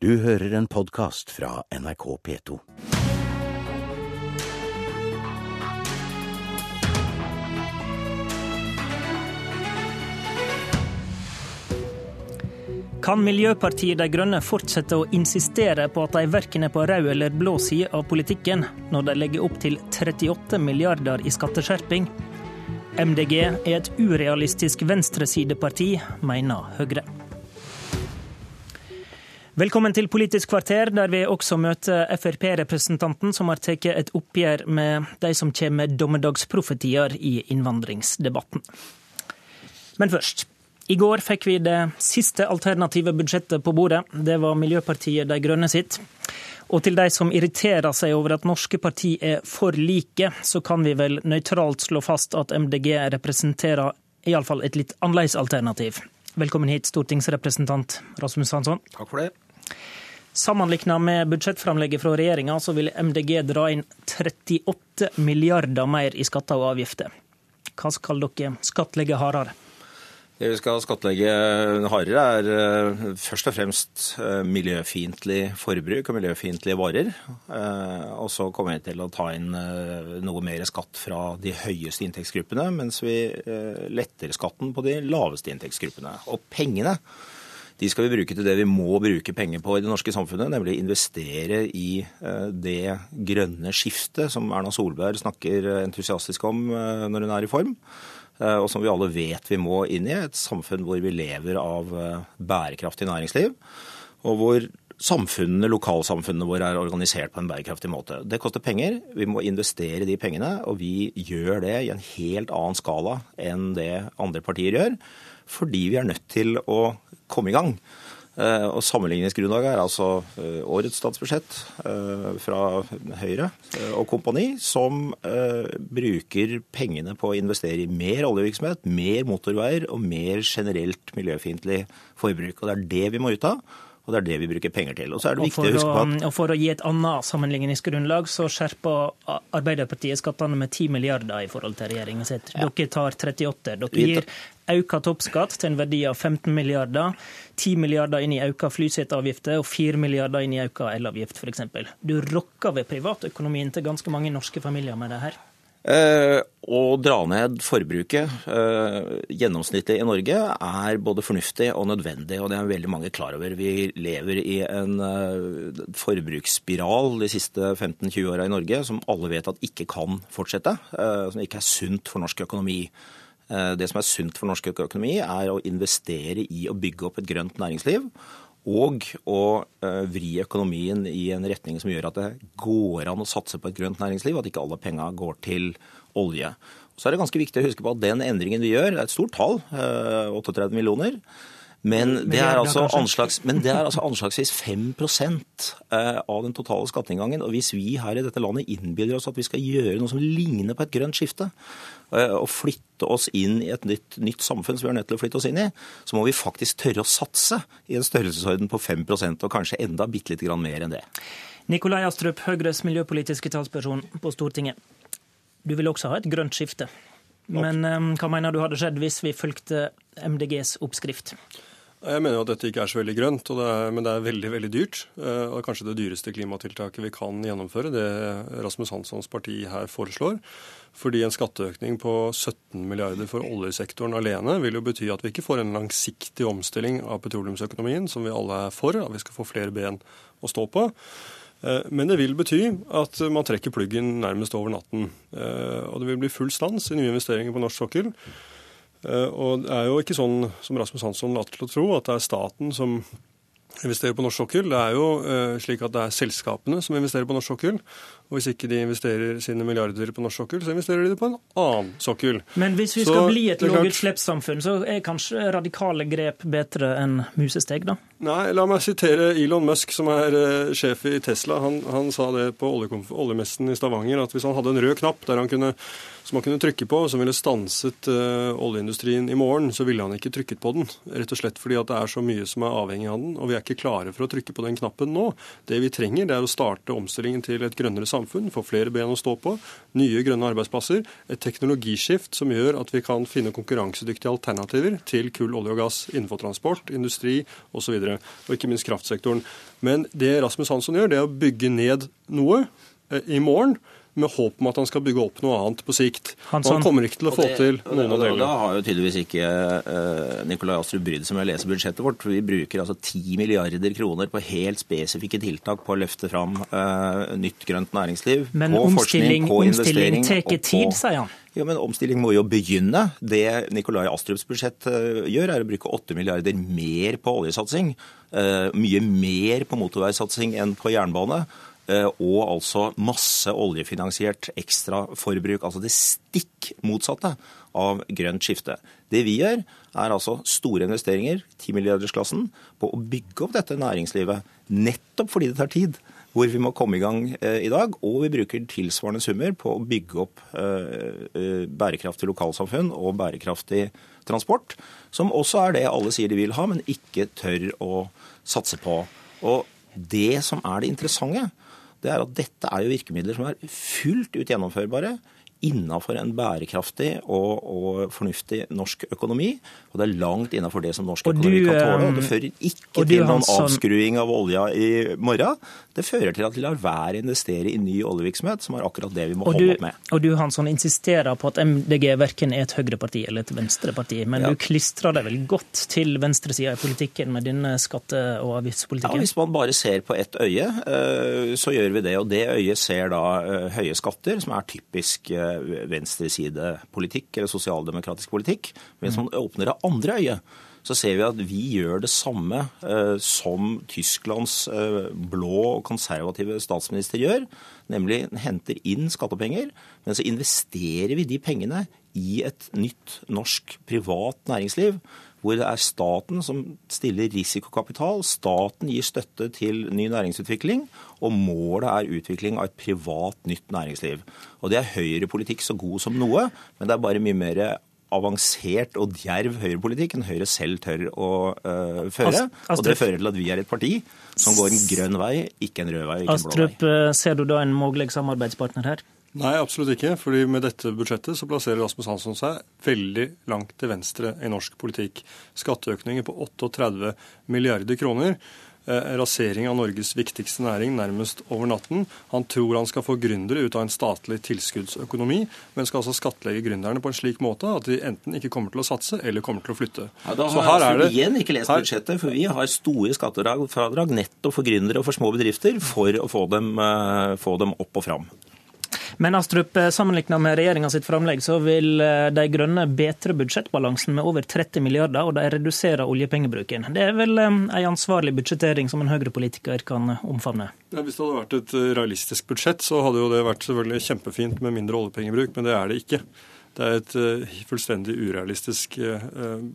Du hører en podkast fra NRK P2. Kan Miljøpartiet De Grønne fortsette å insistere på at de verken er på rød eller blå side av politikken, når de legger opp til 38 milliarder i skatteskjerping? MDG er et urealistisk venstresideparti, mener Høyre. Velkommen til Politisk kvarter, der vi også møter Frp-representanten som har tatt et oppgjør med de som kommer med dommedagsprofetier i innvandringsdebatten. Men først. I går fikk vi det siste alternative budsjettet på bordet. Det var Miljøpartiet De Grønne sitt. Og til de som irriterer seg over at norske parti er for like, så kan vi vel nøytralt slå fast at MDG representerer iallfall et litt annerledes alternativ. Velkommen hit, stortingsrepresentant Rasmus Hansson. Takk for det. Sammenligna med budsjettframlegget fra regjeringa, så vil MDG dra inn 38 milliarder mer i skatter og avgifter. Hva skal dere skattlegge hardere? Det vi skal skattlegge hardere, er eh, først og fremst eh, miljøfiendtlig forbruk og miljøfiendtlige varer. Eh, og så kommer vi til å ta inn noe mer skatt fra de høyeste inntektsgruppene, mens vi letter skatten på de laveste inntektsgruppene. Og pengene de skal vi bruke til det vi må bruke penger på i det norske samfunnet, nemlig investere i det grønne skiftet som Erna Solberg snakker entusiastisk om når hun er i form. Eh, og som vi alle vet vi må inn i. Et samfunn hvor vi lever av eh, bærekraftig næringsliv, og hvor samfunnene, lokalsamfunnene våre er organisert på en bærekraftig måte. Det koster penger. Vi må investere de pengene, og vi gjør det i en helt annen skala enn det andre partier gjør, fordi vi er nødt til å komme i gang. Eh, og Sammenligningsgrunnlaget er altså eh, årets statsbudsjett eh, fra Høyre og kompani, som bruker pengene på å investere i mer oljevirksomhet, mer motorveier og mer generelt miljøfiendtlig forbruk. Og Det er det vi må ut av. Og det er det vi bruker penger til. Og så er det viktig å huske på at... Og For å gi et annet sammenligningsgrunnlag, så skjerper Arbeiderpartiet skattene med 10 milliarder i forhold til regjeringen sitt. Dere tar 38. Dere gir økt toppskatt til en verdi av 15 milliarder. 10 milliarder inn i auka flyseteavgifter og 4 milliarder inn i auka elavgift, f.eks. Du rokker ved privatøkonomien til ganske mange norske familier med det her. Eh, å dra ned forbruket eh, gjennomsnittlig i Norge er både fornuftig og nødvendig, og det er veldig mange klar over. Vi lever i en eh, forbruksspiral de siste 15-20 åra i Norge som alle vet at ikke kan fortsette, som ikke er sunt for norsk økonomi. Det som er sunt for norsk økonomi, er å investere i å bygge opp et grønt næringsliv og å eh, vri økonomien i en retning som gjør at det går an å satse på et grønt næringsliv, at ikke alle penga går til olje. Så er det ganske viktig å huske på at den endringen vi gjør, det er et stort tall, 38 eh, millioner. Men det er altså, anslags, men det er altså anslagsvis 5 eh, av den totale skatteinngangen. Og hvis vi her i dette landet innbiller oss at vi skal gjøre noe som ligner på et grønt skifte, eh, og flytte oss inn i et nytt, nytt samfunn som vi er nødt til å flytte oss inn i, så må vi faktisk tørre å satse i en størrelsesorden på 5% og kanskje enda bitte lite grann mer enn det. Nikolai Astrup, Høyres miljøpolitiske talsperson på Stortinget. Du vil også ha et grønt skifte. Men um, hva mener du hadde skjedd hvis vi fulgte MDGs oppskrift? Jeg mener jo at dette ikke er så veldig grønt, det er, men det er veldig veldig dyrt. Eh, og kanskje det dyreste klimatiltaket vi kan gjennomføre, det Rasmus Hanssons parti her foreslår. Fordi en skatteøkning på 17 milliarder for oljesektoren alene vil jo bety at vi ikke får en langsiktig omstilling av petroleumsøkonomien, som vi alle er for, at vi skal få flere ben å stå på. Eh, men det vil bety at man trekker pluggen nærmest over natten. Eh, og det vil bli full stans i nye investeringer på norsk sokkel. Eh, og det er jo ikke sånn som Rasmus Hansson later til å tro, at det er staten som investerer på norsk sokkel. Det er jo slik at det er selskapene som investerer på norsk sokkel. Og hvis ikke de investerer sine milliarder på norsk sokkel, så investerer de det på en annen sokkel. Men hvis vi skal så, bli et lavutslippssamfunn, så er kanskje radikale grep bedre enn musesteg, da? Nei, la meg sitere Elon Musk, som er uh, sjef i Tesla. Han, han sa det på oljemessen i Stavanger, at hvis han hadde en rød knapp der han kunne som han kunne trykke på, som ville stanset uh, oljeindustrien i morgen, så ville han ikke trykket på den. Rett og slett fordi at det er så mye som er avhengig av den, og vi er ikke klare for å trykke på den knappen nå. Det vi trenger, det er å starte omstillingen til et grønnere samfunn, få flere ben å stå på, nye grønne arbeidsplasser, et teknologiskift som gjør at vi kan finne konkurransedyktige alternativer til kull, olje og gass innenfor transport, industri osv., og, og ikke minst kraftsektoren. Men det Rasmus Hansson gjør, det er å bygge ned noe eh, i morgen med håp om at han skal bygge opp noe annet på sikt. Hansson. Han kommer ikke til å få det, til noen av delene. Da har jo tydeligvis ikke uh, Nikolai Astrup brydd seg med å lese budsjettet vårt. for Vi bruker altså 10 milliarder kroner på helt spesifikke tiltak på å løfte fram uh, nytt grønt næringsliv. Men på omstilling, forskning, på omstilling tar tid, sier han. Ja, men Omstilling må jo begynne. Det Nikolai Astrups budsjett uh, gjør, er å bruke 8 milliarder mer på oljesatsing. mye mer på motorveisatsing enn på jernbane. Eh, og altså masse oljefinansiert ekstraforbruk. Altså det stikk motsatte av grønt skifte. Det vi gjør, er altså store investeringer, 10 milliardersklassen, på å bygge opp dette næringslivet. Nettopp fordi det tar tid. Hvor vi må komme i gang eh, i dag. Og vi bruker tilsvarende summer på å bygge opp eh, bærekraftig lokalsamfunn og bærekraftig transport. Som også er det alle sier de vil ha, men ikke tør å satse på. Og det som er det interessante, det er at dette er jo virkemidler som er fullt ut gjennomførbare innafor en bærekraftig og, og, fornuftig norsk økonomi. Og det er langt innafor det som norsk økonomi du, kan tåle. Og det um, fører ikke til noen Hansson- avskruing av olja i morgen. Det fører til at de lar være å investere i ny oljevirksomhet, som er akkurat det vi må holde du, opp med. og du Hansson, insisterer på at MDG verken er et høyreparti eller et venstreparti, men Ja. du klistrer deg vel godt til venstresida i politikken med denne skatte- og Ja. Hvis man bare ser på ett øye, eh, så gjør vi det. Og det øyet ser da eh, høye skatter, som er typisk eh, venstresidepolitikk eller sosialdemokratisk politikk. Men hvis man åpner det andre øyet, så ser vi at vi gjør det samme eh, som Tysklands eh, blå og konservative statsminister gjør. Nemlig henter inn skattepenger, men så investerer vi de pengene i et nytt norsk privat næringsliv hvor det er staten som stiller risikokapital. Staten gir støtte til ny næringsutvikling, og målet er utvikling av et privat, nytt næringsliv. Og Det er høyrepolitikk så god som noe, men det er bare mye mer avansert og djerv høyrepolitikk enn Høyre selv tør å uh, føre. Ast- Astrup. Og det fører til at vi er et parti som går en grønn vei, ikke en rød vei, ikke en blå vei. Astrup, eh, ser du da en mulig samarbeidspartner her? Nei, absolutt ikke. fordi med dette budsjettet så plasserer Rasmus Hansson seg veldig langt til venstre i norsk politikk. Skatteøkninger på 38 milliarder kroner. Eh, rasering av Norges viktigste næring nærmest over natten. Han tror han skal få gründere ut av en statlig tilskuddsøkonomi, men skal altså skattlegge gründerne på en slik måte at de enten ikke kommer til å satse eller kommer til å flytte. Ja, da Så har altså er det- igjen ikke lest her- budsjettet, for vi har store skattefradrag nettopp for gründere og for små bedrifter for å få dem, eh, få dem opp og fram. Men Astrup, sammenlignet med regjeringa sitt framlegg, så vil eh, De grønne bedre budsjettbalansen med over 30 milliarder, og de reduserer oljepengebruken. Det er vel eh, en ansvarlig budsjettering som en høyrepolitiker kan omfavne? Ja, hvis det hadde vært et eh, realistisk budsjett, så hadde jo det vært selvfølgelig kjempefint med mindre oljepengebruk, men det er det ikke. Det er et eh, fullstendig urealistisk eh,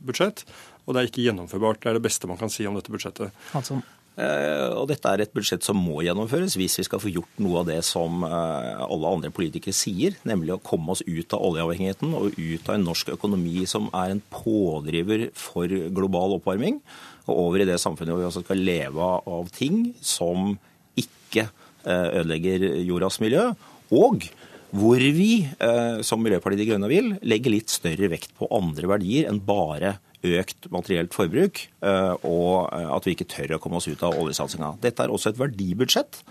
budsjett, og det er ikke gjennomførbart. Det er det beste man kan si om dette budsjettet. Altså, Eh, Og dette er et budsjett som må gjennomføres hvis vi skal få gjort noe av det som eh, alle andre politikere sier, nemlig å komme oss ut av oljeavhengigheten og ut av en norsk økonomi som er en pådriver for global oppvarming, og over i det samfunnet hvor vi også skal leve av ting som ikke eh, ødelegger jordas miljø. Og hvor vi, eh, som Miljøpartiet De Grønne vil, legger litt større vekt på andre verdier enn bare økt materielt forbruk, eh, og eh, at vi ikke tør å komme oss ut av oljesatsinga. Dette er også et verdibudsjett,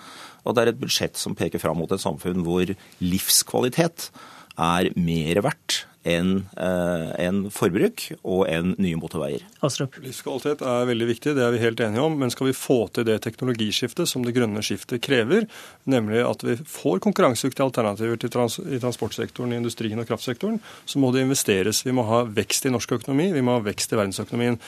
og det er et budsjett som peker fram mot et samfunn hvor livskvalitet er mer verdt enn en forbruk og enn nye motorveier. Astrup. Livskvalitet er veldig viktig, det er vi helt enige om. Men skal vi få til det teknologiskiftet som det grønne skiftet krever, nemlig at vi får konkurransedyktige alternativer til trans i transportsektoren, i industrien og kraftsektoren, så må det investeres. Vi må ha vekst i norsk økonomi, vi må ha vekst i verdensøkonomien.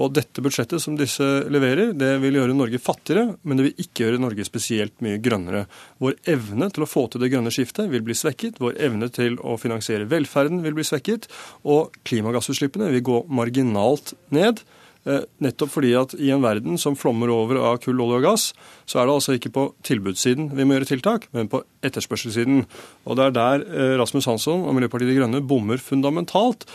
Og dette budsjettet som disse leverer, det vil gjøre Norge fattigere, men det vil ikke gjøre Norge spesielt mye grønnere. Vår evne til å få til det grønne skiftet vil bli svekket. Vår evne til å finansiere velferden vil bli svekket. Og klimagassutslippene vil gå marginalt ned. Eh, Nettopp fordi at i en verden som flommer over av kull, olje og gass, så er det altså ikke på tilbudssiden vi må gjøre tiltak, men på etterspørselssiden. Og det er der eh, Rasmus Hansson og Miljøpartiet De Grønne bommer fundamentalt.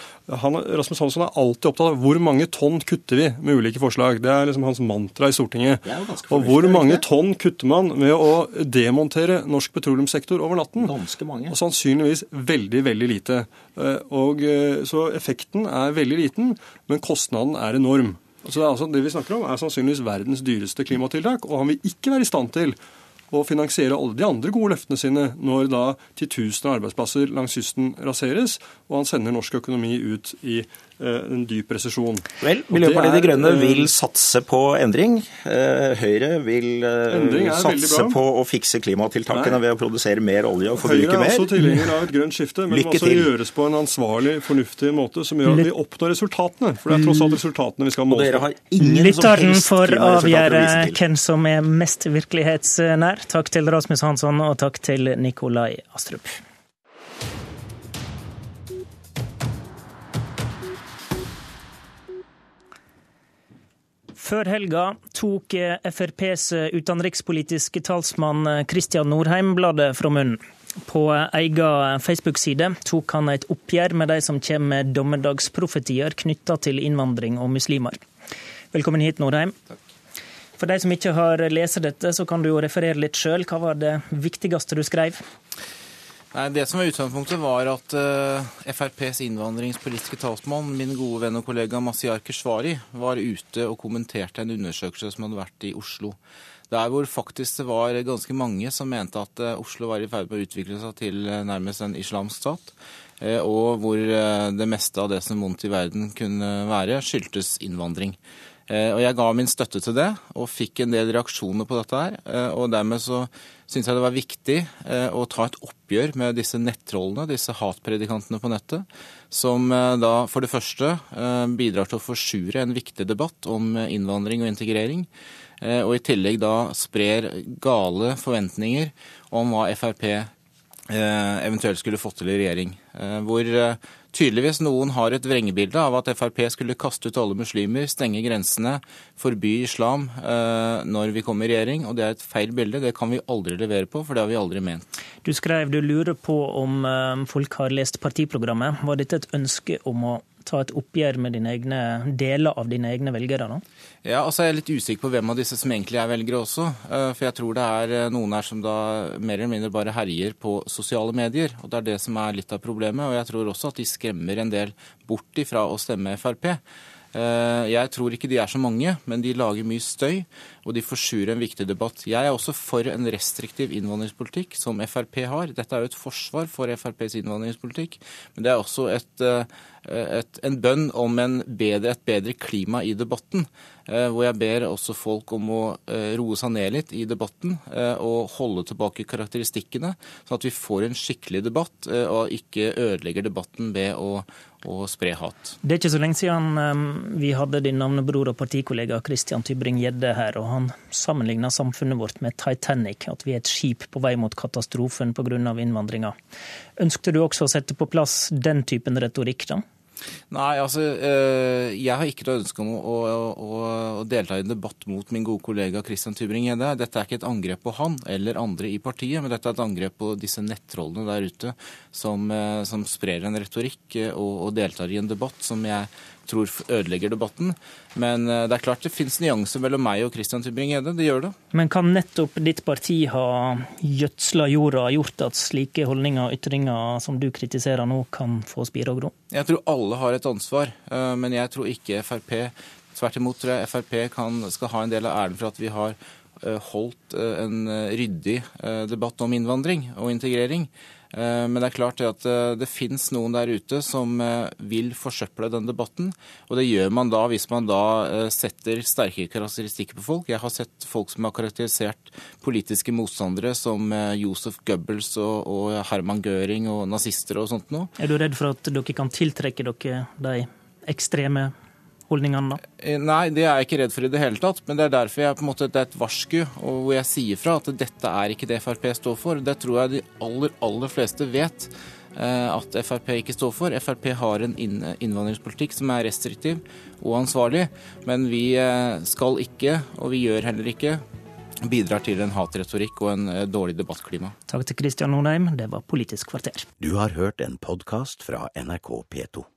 Han, Rasmus Hansson er alltid opptatt av hvor mange tonn kutter vi med ulike forslag. Det er liksom hans mantra i Stortinget. Og hvor mange tonn kutter man med å demontere norsk petroleumssektor over natten? Ganske mange. Og sannsynligvis veldig, veldig lite. Eh, og, eh, så effekten er veldig liten, men kostnaden er enorm. Så det, altså, det vi snakker om, er sannsynligvis verdens dyreste klimatiltak, og han vil ikke være i stand til å finansiere alle de andre gode løftene sine når da titusener av arbeidsplasser langs kysten raseres, og han sender norsk økonomi ut i Eh, en dyp resesjon. Vel, Miljøpartiet De Grønne eh, vil satse på endring. Eh, Høyre vil satse på å fikse klimatiltakene Nei. ved å produsere mer olje og forbruke mer. Høyre er også tilhenger av et grønt skifte, men Lykke det må også gjøres på en ansvarlig, fornuftig måte som gjør at vi oppnår resultatene. For det er tross alt resultatene vi skal måle. for å avgjøre hvem som er mest virkelighetsnær. Takk til Rasmus Hansson, og takk til Nikolai Astrup. Før helga tok FrPs utenrikspolitiske talsmann Kristian Norheim bladet fra munnen. På egen Facebook-side tok han et oppgjør med de som kommer med dommedagsprofetier knytta til innvandring og muslimer. Velkommen hit, Norheim. For de som ikke har lest dette, så kan du jo referere litt sjøl. Hva var det viktigste du skrev? Nei, Det som var utgangspunktet, var at eh, FrPs innvandringspolitiske talsmann, min gode venn og kollega Masiar Keshvari, var ute og kommenterte en undersøkelse som hadde vært i Oslo. Der hvor faktisk det var ganske mange som mente at uh, Oslo var i ferd med å utvikle seg til uh, nærmest en islamsk stat. Og hvor det meste av det som vondt i verden kunne være, skyldtes innvandring. Og jeg ga min støtte til det, og fikk en del reaksjoner på dette her. Og dermed så syns jeg det var viktig eh, å ta et oppgjør med disse nettrollene, disse hatpredikantene på nettet, som eh, da for det første eh, bidrar til å forsure en viktig debatt om innvandring og integrering, og i tillegg da sprer gale forventninger om hva Frp eventuelt skulle fått til i regjering. Hvor tydeligvis noen har et vrengebilde av at Frp skulle kaste ut alle muslimer, stenge grensene, forby islam eh, når vi kommer i regjering. Og det er et feil bilde. Det kan vi aldri levere på, for det har vi aldri ment. Du skrev du lurer på om eh, folk har lest partiprogrammet. Var dette et ønske om å ta et oppgjør med dine egne, deler av dine egne velgere nå? Ja, altså Jeg er litt usikker på hvem av disse som egentlig er velgere også. Eh, for jeg tror det er eh, noen her som da mer eller mindre bare herjer på sosiale medier. Og det er det som er litt av problemet. Og jeg tror også at de skremmer en del bort ifra å stemme Frp. Eh, jeg tror ikke de er så mange, men de lager mye støy, og de forsurer en viktig debatt. Jeg er også for en restriktiv innvandringspolitikk, som Frp har. Dette er jo et forsvar for FrPs innvandringspolitikk, men det er også et, et, en bønn om en bedre, et bedre klima i debatten. Eh, hvor jeg ber også folk om å roe seg ned litt i debatten og holde tilbake karakteristikkene, sånn at vi får en skikkelig debatt og ikke ødelegger debatten ved å og spre hat. Det er ikke så lenge siden um, vi hadde din navnebror og partikollega Christian Tybring-Gjedde her, og han sammenligna samfunnet vårt med Titanic, at vi er et skip på vei mot katastrofen pga. innvandringa. Ønskte du også å sette på plass den typen retorikk, da? Nei, altså eh, jeg har ikke noe ønske om å, å, å, delta i en debatt mot min gode kollega Christian Tybring-Gjedde. Dette er ikke et angrep på han eller andre i partiet, men dette er et angrep på disse nettrollene der ute som, eh, som sprer en retorikk eh, og, og deltar i en debatt som jeg tror ødelegger debatten. Men eh, det er klart det finnes nyanser mellom meg og Christian Tybring-Gjedde. Det gjør det. Men kan nettopp ditt parti ha gjødsla jorda, gjort at slike holdninger og ytringer som du kritiserer nå, kan få spire og gro? Jeg tror alle har et ansvar, eh, men jeg tror ikke Frp Tvert imot tror jeg Frp kan, skal ha en del av æren for at vi har holdt en ryddig debatt om innvandring og integrering. Eh, men det er klart at eh, det finnes noen der ute som eh, vil forsøple den debatten. Og det gjør man da hvis man da setter sterke karakteristikker på folk. Jeg har sett folk som har karakterisert politiske motstandere som Josef Goebbels og, Herman Göring og nazister og sånt noe. Er du redd for at dere kan tiltrekke dere de ekstreme holdningene da? Eh, nei, det er jeg ikke redd for i det hele tatt. Men det er derfor jeg på en måte, det er et varsku og hvor jeg sier fra at dette er ikke det Frp står for. Det tror jeg de aller, aller fleste vet eh, at Frp ikke står for. Frp har en innvandringspolitikk som er restriktiv og ansvarlig, men vi eh, skal ikke, og vi gjør heller ikke, bidrar til en hatretorikk og en dårlig debattklima. Takk til Kristian Nordheim, det var Politisk kvarter. Du har hørt en podkast fra NRK P2.